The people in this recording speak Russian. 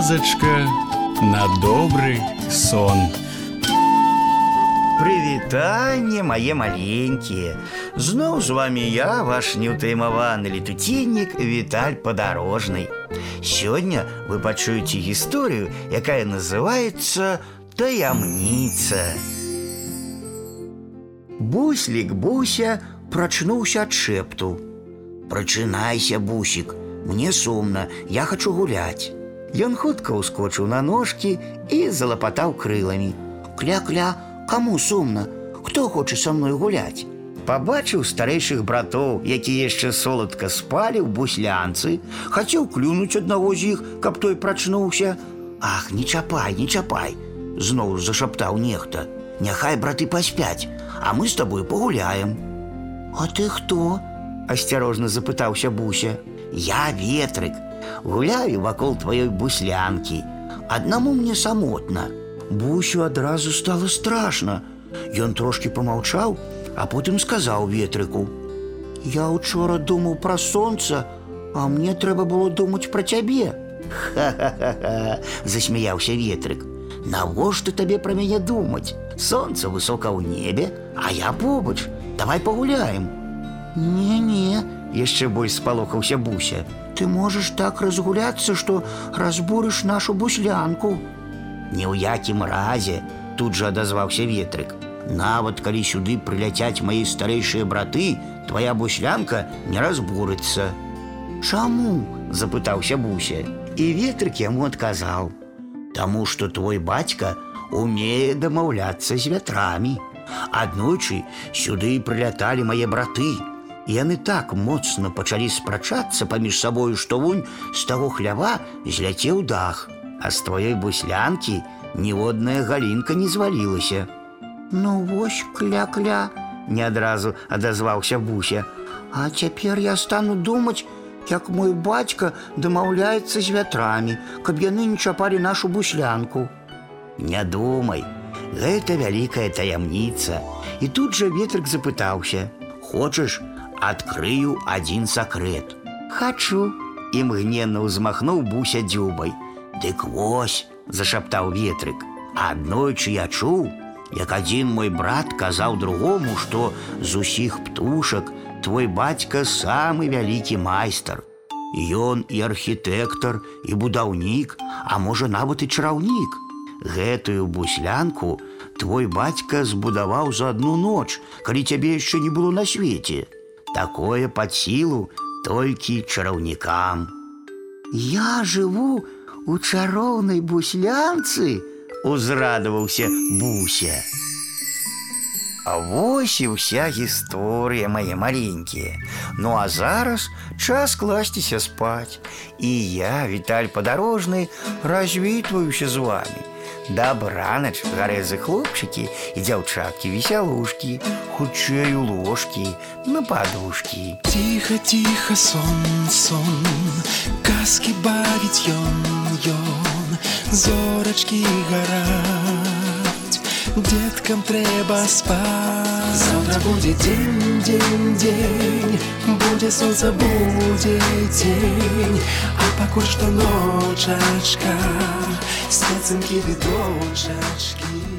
казачка на добрый сон. Прывітанне мае маленькія. Зноў з вами я, ваш неўтаймаваны летуценнік Віталь падарожнай. Сёння вы пачуеце гісторыю, якая называецца таямніца. Буслік Буся прачнуўся ад шэпту. Прачынайся, бусік, мне сумна, я хачу гуляць. Ён хутка ўскочыў на ножкі і залапатаў крыламі. Кля-кля, каму сумна, хто хоча са мной гуляць? Пабачыў старэйшых братоў, якія яшчэ соладка спалі ў буслянцы, хацеў клюнуць аднаго з іх, каб той прачнуўся. Ах, не чапай, не чапай, зноў зашаптаў нехта. Няхай браты паспяць, а мы з табой пагуляем. А ты хто? асцярожна запытаўся буся. Я ветрык, гуляю вакол тваёй буслянкі. Аднаму мне самотна. Бусю адразу стало страшно. Ён трошки помаўчаў, а потым сказаў ветрыку: « Я учора думаў пра сонца, а мне трэба было думаць пра цябе. Ха-ха-ха, засмяяўся ветрык. Навошта табе пра мяне думаць? Сонца высока ў небе, а я побач. Давай пагуляем. Не-не, яшчэ больш спалохаўся буся. Ты можаш так разгуляцца, што разбурыш нашу буслянку. Ні ў якім разе тут жа адазваўся ветрык. Нават калі сюды прыляцяць мае старэйшыя браты, твоя буслянка не разбурыцца. Чаму? запытаўся буся. І ветрык яму адказаў: « Таму што твой бацька умее дамаўляцца з вятрамі. Аднойчы сюды прыляталі мае браты. Яны так моцна пачалі спрачацца паміж сабою, што вунь з таго хлява зляцеў дах а з твоей буслянкі ніводная галінка не звалілася. Ну вось кля-кля, не адразу адазваўся буся. А цяпер я стану думаць, як мой бацька дамаўляецца з вятрамі, каб яны не чапалі нашу буслянку. Не думай, гэта вялікая таямніца. І тут жа ветрык запытаўся: « Хочаш, адкрыю адзін сакрэт. Хачу, імгненна ўзмахнуў буся дзюбай. Дык вось, зашаптаў ветрык. Аднойчы я чуў, як адзін мой брат казаў другому, што з усіх птушак твой бацька самы вялікі майстар. Ён і архітэктар, і будаўнік, а можа нават і чараўнік. Гэтую буслянку твой бацька збудаваў за адну ноч, калі цябе яшчэ не было на свеце. Такое пад сілу толькі чараўнікам. Я жыву, у чароўнай буслянцы узрадаваўся буся. А вось і ўся гісторыя мае маленькія. Ну а зараз час класціся спаць. І я, Віталь падарожны, развітваюся з вами. Дабранач, гарэзы хлопчыкі і дзяўчаткі весялушкі, хутчэй у ложкі, на падушкі. Тихо, тихо, сон, сон, казкі бавіць ён ён зорачкі гараць Деткам трэба спаць Завтра будзе дзень дзень дзень будзе солнце будзе дзень А пакуль што ночачка Спецынкі ды дочачкі